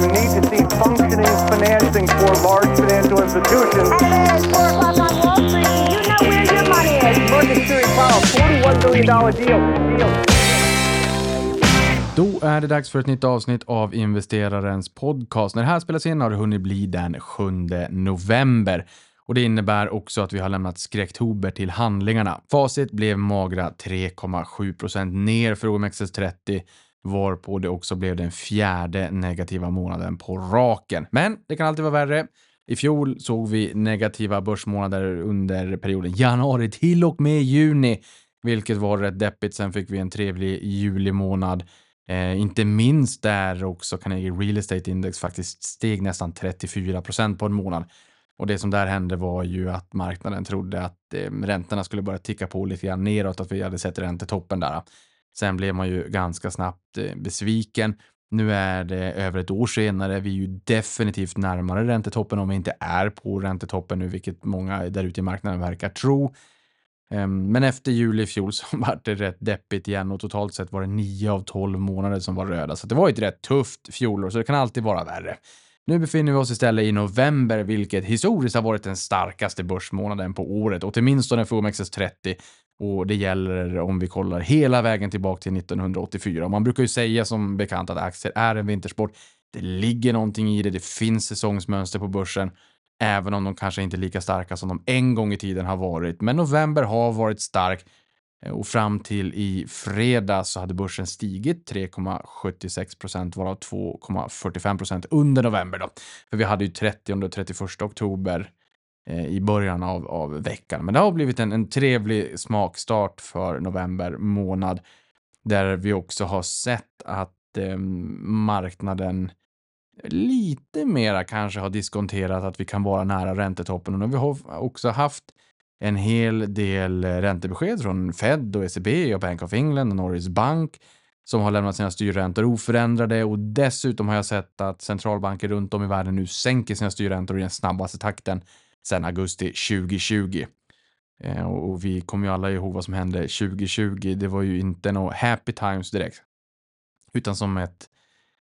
You need to see functioning financing for large financial institutions. Saturday at 4 o'clock on Wall Street. Do you know where your money is? Market Series Powell, $41 billion deal. deal. Då är det dags för ett nytt avsnitt av investerarens podcast. När det här spelas in har det hunnit bli den 7 november. Och det innebär också att vi har lämnat skräcktober till handlingarna. Facit blev magra 3,7% ner för OMXS30 varpå det också blev den fjärde negativa månaden på raken. Men det kan alltid vara värre. I fjol såg vi negativa börsmånader under perioden januari till och med juni, vilket var rätt deppigt. Sen fick vi en trevlig julimånad. Eh, inte minst där också Carnegie Real Estate Index faktiskt steg nästan 34 procent på en månad. Och det som där hände var ju att marknaden trodde att eh, räntorna skulle börja ticka på lite grann neråt, att vi hade sett räntetoppen där. Sen blev man ju ganska snabbt eh, besviken. Nu är det över ett år senare. Vi är ju definitivt närmare räntetoppen om vi inte är på räntetoppen nu, vilket många där ute i marknaden verkar tro. Ehm, men efter juli i fjol så var det rätt deppigt igen och totalt sett var det 9 av 12 månader som var röda. Så det var ett rätt tufft fjolår, så det kan alltid vara värre. Nu befinner vi oss istället i november, vilket historiskt har varit den starkaste börsmånaden på året, åtminstone för OMXS30. Och det gäller om vi kollar hela vägen tillbaka till 1984. Man brukar ju säga som bekant att aktier är en vintersport. Det ligger någonting i det, det finns säsongsmönster på börsen, även om de kanske inte är lika starka som de en gång i tiden har varit. Men november har varit stark eh, och fram till i fredag så hade börsen stigit 3,76 procent, varav 2,45 procent under november. Då. För vi hade ju 30 och 31 oktober Eh, i början av, av veckan. Men det har blivit en, en trevlig smakstart för november månad där vi också har sett att eh, marknaden lite mera kanske har diskonterat att vi kan vara nära räntetoppen. Och nu har vi också haft en hel del räntebesked från Fed och ECB och Bank of England och Norges Bank som har lämnat sina styrräntor oförändrade och dessutom har jag sett att centralbanker runt om i världen nu sänker sina styrräntor i den snabbaste takten sedan augusti 2020. Eh, och vi kommer ju alla ihåg vad som hände 2020. Det var ju inte några happy times direkt, utan som ett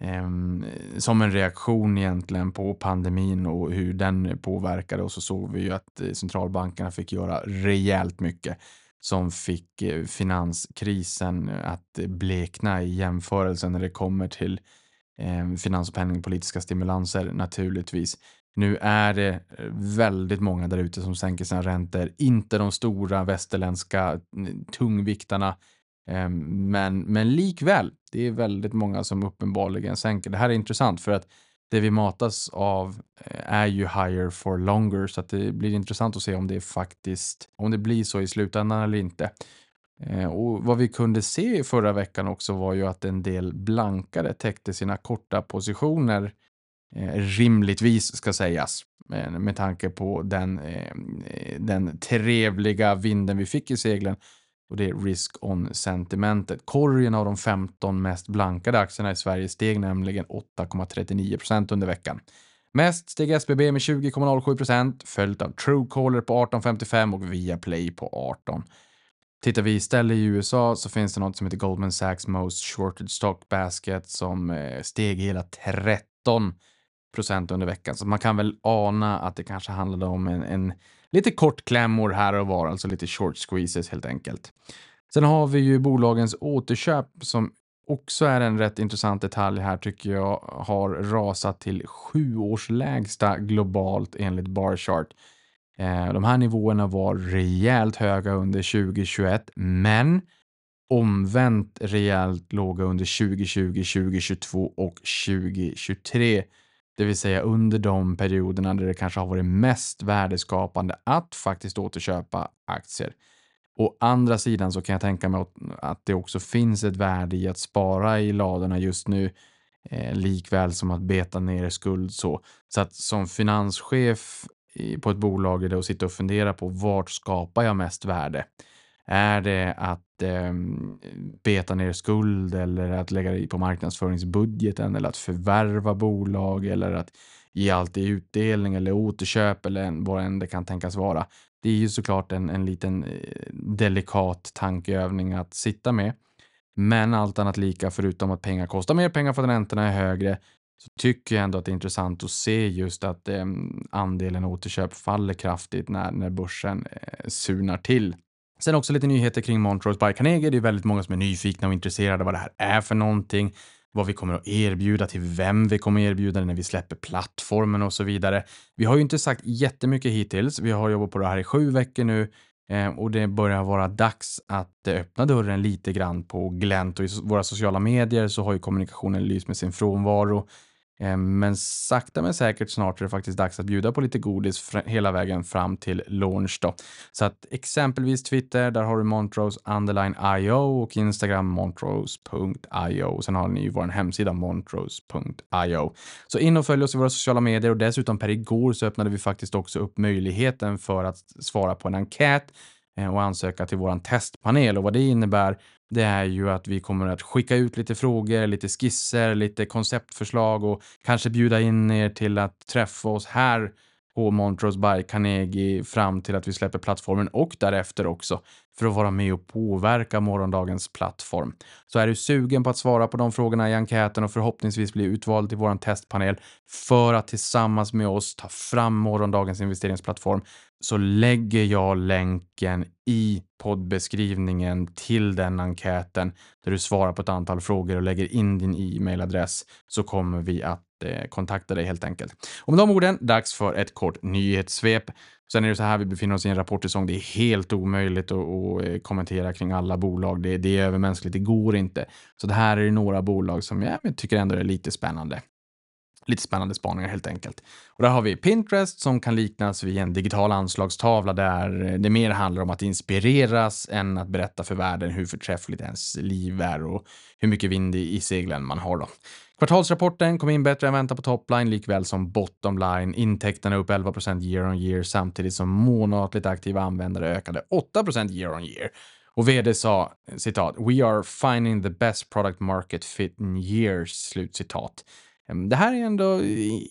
ehm, som en reaktion egentligen på pandemin och hur den påverkade och så såg vi ju att eh, centralbankerna fick göra rejält mycket som fick eh, finanskrisen att blekna i jämförelse när det kommer till eh, finans och penningpolitiska stimulanser naturligtvis. Nu är det eh, väldigt många där ute som sänker sina räntor, inte de stora västerländska tungviktarna ehm, men, men likväl, det är väldigt många som uppenbarligen sänker. Det här är intressant för att det vi matas av eh, är ju higher for longer så att det blir intressant att se om det faktiskt, om det blir så i slutändan eller inte. Eh, och vad vi kunde se förra veckan också var ju att en del blankare täckte sina korta positioner eh, Eh, rimligtvis ska sägas med tanke på den, eh, den trevliga vinden vi fick i seglen och det är risk on sentimentet. Korgen av de 15 mest blankade aktierna i Sverige steg nämligen 8,39% under veckan. Mest steg SBB med 20,07% följt av Truecaller på 18,55 och Viaplay på 18. Tittar vi istället i USA så finns det något som heter Goldman Sachs Most Shorted Stock Basket som eh, steg hela 13 procent under veckan. Så man kan väl ana att det kanske handlade om en, en lite kortklämmor här och var, alltså lite short squeezes helt enkelt. Sen har vi ju bolagens återköp som också är en rätt intressant detalj här tycker jag har rasat till sju års lägsta globalt enligt Barchart. Eh, de här nivåerna var rejält höga under 2021, men omvänt rejält låga under 2020, 2022 och 2023. Det vill säga under de perioderna där det kanske har varit mest värdeskapande att faktiskt återköpa aktier. Å andra sidan så kan jag tänka mig att det också finns ett värde i att spara i ladorna just nu, eh, likväl som att beta ner skuld så. Så att som finanschef på ett bolag är det att sitta och fundera på vart skapar jag mest värde? Är det att eh, beta ner skuld eller att lägga det på marknadsföringsbudgeten eller att förvärva bolag eller att ge allt i utdelning eller återköp eller vad än det kan tänkas vara. Det är ju såklart en, en liten eh, delikat tankeövning att sitta med. Men allt annat lika, förutom att pengar kostar mer pengar för att räntorna är högre, så tycker jag ändå att det är intressant att se just att eh, andelen återköp faller kraftigt när, när börsen eh, surnar till. Sen också lite nyheter kring Montrose by Carnegie. Det är väldigt många som är nyfikna och intresserade av vad det här är för någonting, vad vi kommer att erbjuda, till vem vi kommer att erbjuda när vi släpper plattformen och så vidare. Vi har ju inte sagt jättemycket hittills. Vi har jobbat på det här i sju veckor nu eh, och det börjar vara dags att öppna dörren lite grann på glänt och i våra sociala medier så har ju kommunikationen lyst med sin frånvaro. Eh, men sakta men säkert snart är det faktiskt dags att bjuda på lite godis hela vägen fram till launch då. Så att exempelvis Twitter, där har du Montrose underline IO och Instagram montrose.io. Sen har ni ju vår hemsida montrose.io. Så in och följ oss i våra sociala medier och dessutom per igår så öppnade vi faktiskt också upp möjligheten för att svara på en enkät Eh, och ansöka till våran testpanel och vad det innebär det är ju att vi kommer att skicka ut lite frågor, lite skisser, lite konceptförslag och kanske bjuda in er till att träffa oss här på Montrose by Carnegie fram till att vi släpper plattformen och därefter också för att vara med och påverka morgondagens plattform. Så är du sugen på att svara på de frågorna i enkäten och förhoppningsvis bli utvald till vår testpanel för att tillsammans med oss ta fram morgondagens investeringsplattform så lägger jag länken i poddbeskrivningen till den enkäten där du svarar på ett antal frågor och lägger in din e-mailadress så kommer vi att eh, kontakta dig helt enkelt. Och med de orden, dags för ett kort nyhetssvep. Sen är det så här, vi befinner oss i en rapportsäsong. Det är helt omöjligt att, att eh, kommentera kring alla bolag. Det, det är övermänskligt, det går inte. Så det här är några bolag som jag tycker ändå är lite spännande lite spännande spaningar helt enkelt. Och där har vi Pinterest som kan liknas vid en digital anslagstavla där det mer handlar om att inspireras än att berätta för världen hur förträffligt ens liv är och hur mycket vind i, seglen man har då. Kvartalsrapporten kom in bättre än väntat på topline likväl som bottomline. Intäkterna upp 11 year on year samtidigt som månatligt aktiva användare ökade 8 year on year. Och vd sa citat “We are finding the best product market fit in years”. Slutcitat. Ehm, det här är ändå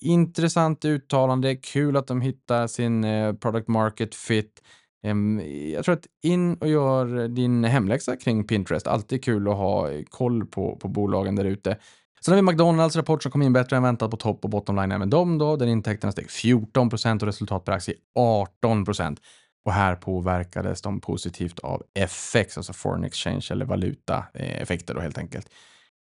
intressant uttalande. Kul att de hittar sin eh, product market fit. Ehm, jag tror att in och gör din hemläxa kring Pinterest. Alltid kul att ha eh, koll på, på bolagen där ute. Sen har vi McDonalds rapport som kom in bättre än väntat på topp och bottom line även de då, där intäkterna steg 14 och resultat per aktie 18 procent. och här påverkades de positivt av FX, alltså foreign exchange eller valutaeffekter eh, då helt enkelt.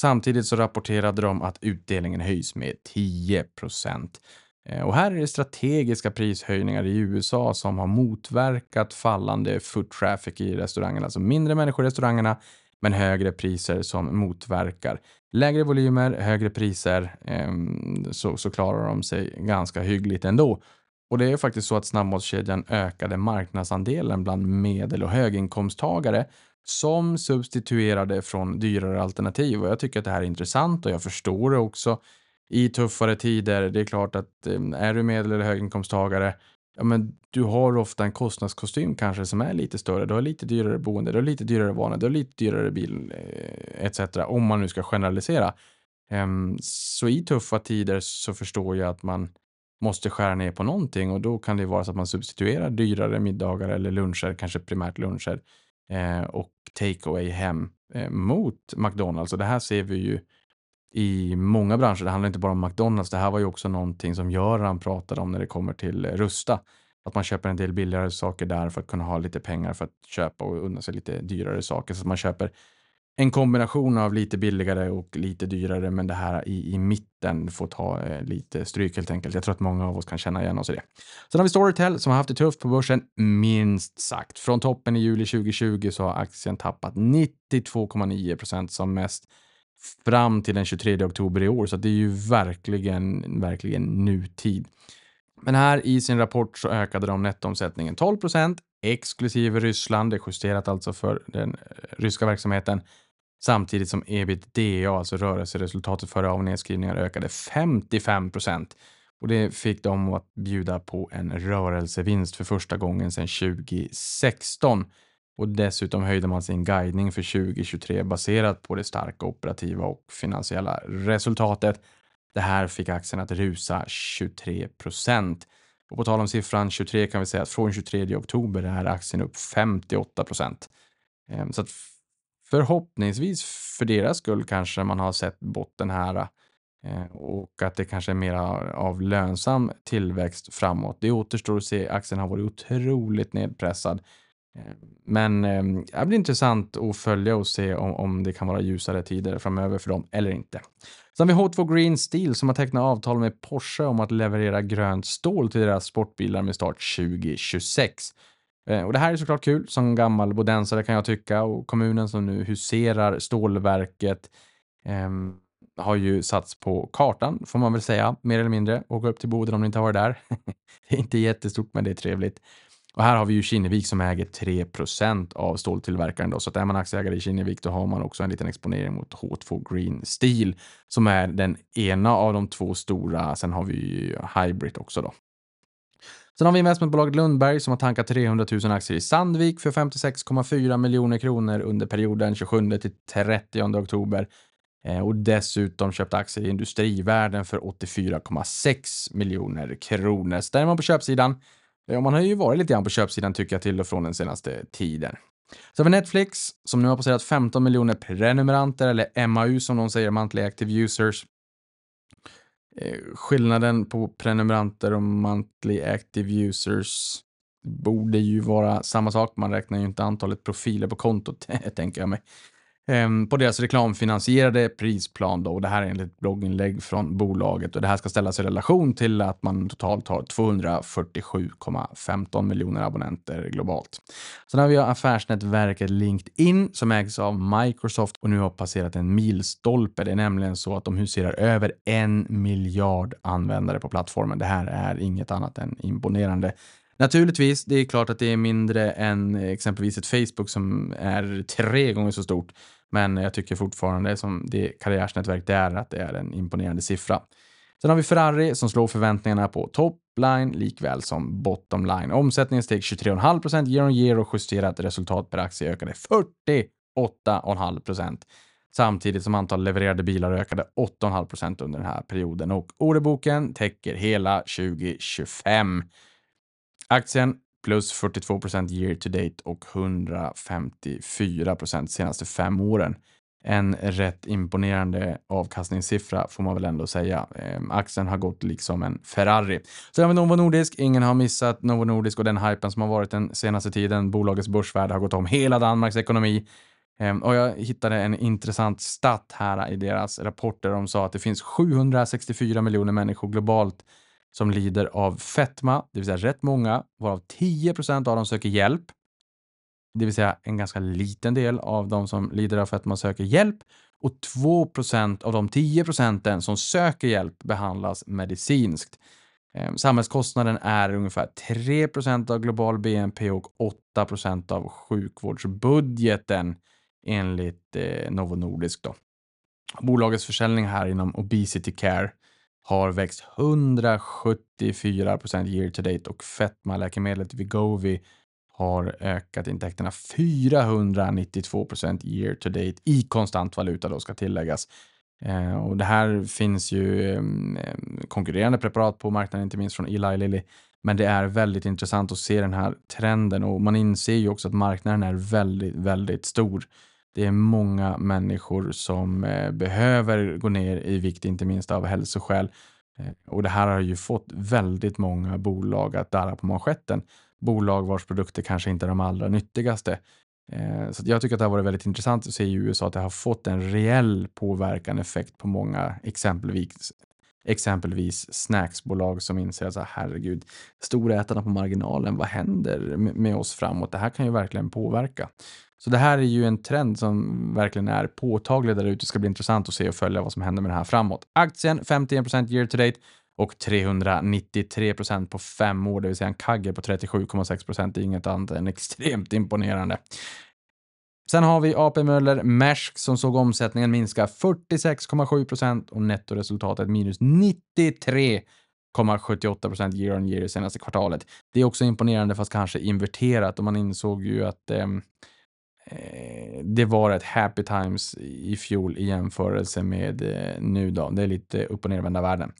Samtidigt så rapporterade de att utdelningen höjs med 10 procent. Eh, och här är det strategiska prishöjningar i USA som har motverkat fallande foot traffic i restaurangerna, alltså mindre människor i restaurangerna, men högre priser som motverkar. Lägre volymer, högre priser, ehm, så, så klarar de sig ganska hyggligt ändå. Och det är faktiskt så att snabbmatskedjan ökade marknadsandelen bland medel och höginkomsttagare som substituerade från dyrare alternativ. Och jag tycker att det här är intressant och jag förstår det också i tuffare tider. Det är klart att eh, är du medel eller höginkomsttagare, ja, men du har ofta en kostnadskostym kanske som är lite större. Du har lite dyrare boende, du har lite dyrare vana, du har lite dyrare bil eh, etc. Om man nu ska generalisera. Ehm, så i tuffa tider så förstår jag att man måste skära ner på någonting och då kan det vara så att man substituerar dyrare middagar eller luncher, kanske primärt luncher eh, och takeaway hem eh, mot McDonalds. Och det här ser vi ju i många branscher. Det handlar inte bara om McDonalds. Det här var ju också någonting som Göran pratade om när det kommer till eh, Rusta. Att man köper en del billigare saker där för att kunna ha lite pengar för att köpa och unna sig lite dyrare saker. Så att man köper en kombination av lite billigare och lite dyrare, men det här i, i mitten får ta eh, lite stryk helt enkelt. Jag tror att många av oss kan känna igen oss i det. Sen har vi Storytel som har haft det tufft på börsen, minst sagt. Från toppen i juli 2020 så har aktien tappat 92,9 procent som mest fram till den 23 oktober i år, så det är ju verkligen, verkligen nutid. Men här i sin rapport så ökade de nettoomsättningen 12 procent exklusive Ryssland. Det är justerat alltså för den eh, ryska verksamheten samtidigt som ebitda, alltså rörelseresultatet före av nedskrivningar, ökade 55 procent. Och det fick dem att bjuda på en rörelsevinst för första gången sedan 2016. Och dessutom höjde man sin guidning för 2023 baserat på det starka operativa och finansiella resultatet. Det här fick aktien att rusa 23 procent. Och på tal om siffran 23 kan vi säga att från 23 oktober är aktien upp 58 procent. Ehm, så att förhoppningsvis för deras skull kanske man har sett botten här. Eh, och att det kanske är mer av lönsam tillväxt framåt. Det återstår att se. Aktien har varit otroligt nedpressad. Eh, men eh, det blir intressant att följa och se om, om det kan vara ljusare tider framöver för dem eller inte. Sen har vi H2 Green Steel som har tecknat avtal med Porsche om att leverera grönt stål till deras sportbilar med start 2026. Eh, och det här är såklart kul. Som gammal bodensare kan jag tycka och kommunen som nu huserar stålverket eh, har ju satts på kartan får man väl säga, mer eller mindre. Åka upp till Boden om ni inte har varit där. det är inte jättestort, men det är trevligt. Och här har vi ju Kinnevik som äger 3% av ståltillverkaren då, så att är man aktieägare i Kinnevik då har man också en liten exponering mot H2 Green Steel som är den ena av de två stora. Sen har vi ju Hybrid också då. Sen har vi investmentbolaget Lundberg som har tankat 300 000 aktier i Sandvik för 56,4 miljoner kronor under perioden 27 till 30 oktober eh, och dessutom köpt aktier i Industrivärden för 84,6 miljoner kronor. Så där är man på köpsidan. Eh, ja, man har ju varit lite grann på köpsidan tycker jag till och från den senaste tiden. Så har vi Netflix som nu har passerat 15 miljoner prenumeranter eller MAU som de säger, monthly active users. Eh, skillnaden på prenumeranter och monthly active users borde ju vara samma sak. Man räknar ju inte antalet profiler på kontot, tänker jag mig. Ehm, på deras reklamfinansierade prisplan då. Och det här är enligt blogginlägg från bolaget och det här ska ställas i relation till att man totalt har 247,15 miljoner abonnenter globalt. Sen har vi affärsnätverket LinkedIn som ägs av Microsoft och nu har passerat en milstolpe. Det är nämligen så att de huserar över en miljard användare på plattformen. Det här är inget annat än imponerande. Naturligtvis, det är klart att det är mindre än eh, exempelvis ett Facebook som är tre gånger så stort. Men jag tycker fortfarande som det karriärsnätverk det är att det är en imponerande siffra. Sen har vi Ferrari som slår förväntningarna på topline likväl som bottom line. Omsättningen steg 23,5 year on year och justerat resultat per aktie ökade 48,5% samtidigt som antal levererade bilar ökade 8,5% under den här perioden och orderboken täcker hela 2025. Aktien plus 42% year to date och 154% senaste fem åren. En rätt imponerande avkastningssiffra får man väl ändå säga. Ehm, aktien har gått liksom en Ferrari. Sen har vi Novo Nordisk. Ingen har missat Novo Nordisk och den hypen som har varit den senaste tiden. Bolagets börsvärde har gått om hela Danmarks ekonomi. Ehm, och jag hittade en intressant stat här i deras rapporter. De sa att det finns 764 miljoner människor globalt som lider av fetma, det vill säga rätt många, varav 10 procent av dem söker hjälp. Det vill säga en ganska liten del av de som lider av fetma söker hjälp och 2 procent av de 10 procenten som söker hjälp behandlas medicinskt. Ehm, samhällskostnaden är ungefär 3 procent av global BNP och 8 procent av sjukvårdsbudgeten enligt eh, Novo Nordisk. Då. Bolagets försäljning här inom Obesity Care har växt 174 procent year to date och fetmaläkemedlet Vigovi har ökat intäkterna 492 procent year to date i konstant valuta då ska tilläggas. Eh, och det här finns ju eh, konkurrerande preparat på marknaden, inte minst från Eli Lilly. Men det är väldigt intressant att se den här trenden och man inser ju också att marknaden är väldigt, väldigt stor. Det är många människor som eh, behöver gå ner i vikt, inte minst av hälsoskäl. Eh, och det här har ju fått väldigt många bolag att darra på manschetten. Bolag vars produkter kanske inte är de allra nyttigaste. Eh, så jag tycker att det har varit väldigt intressant att se i USA att det har fått en reell påverkan, effekt på många, exempelvis exempelvis snacksbolag som inser att herregud, storätarna på marginalen, vad händer med oss framåt? Det här kan ju verkligen påverka. Så det här är ju en trend som verkligen är påtaglig där ute. Det ska bli intressant att se och följa vad som händer med det här framåt. Aktien 51% year to date och 393% på fem år, det vill säga en kagge på 37,6 Det är inget annat än extremt imponerande. Sen har vi AP Möller Maersk som såg omsättningen minska 46,7% och nettoresultatet minus 93,78 year on year senaste kvartalet. Det är också imponerande fast kanske inverterat och man insåg ju att eh, Eh, det var ett happy times i fjol i jämförelse med eh, nu då. Det är lite upp och nervända världen.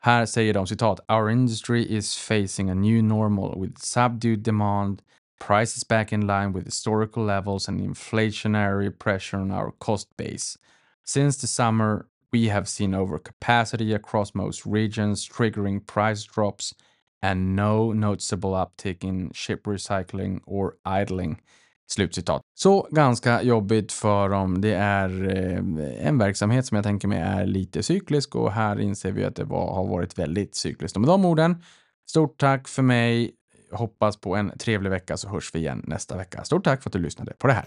Här säger de citat “Our industry is facing a new normal with subdued demand prices back in line with historical levels and inflationary pressure on our cost base. Since the summer We have seen overcapacity across most regions, triggering price drops and no noticeable uptick in ship recycling or idling. Slutcitat. Så ganska jobbigt för dem. Det är eh, en verksamhet som jag tänker mig är lite cyklisk och här inser vi att det var, har varit väldigt cykliskt. Och med de orden, stort tack för mig. Hoppas på en trevlig vecka så hörs vi igen nästa vecka. Stort tack för att du lyssnade på det här.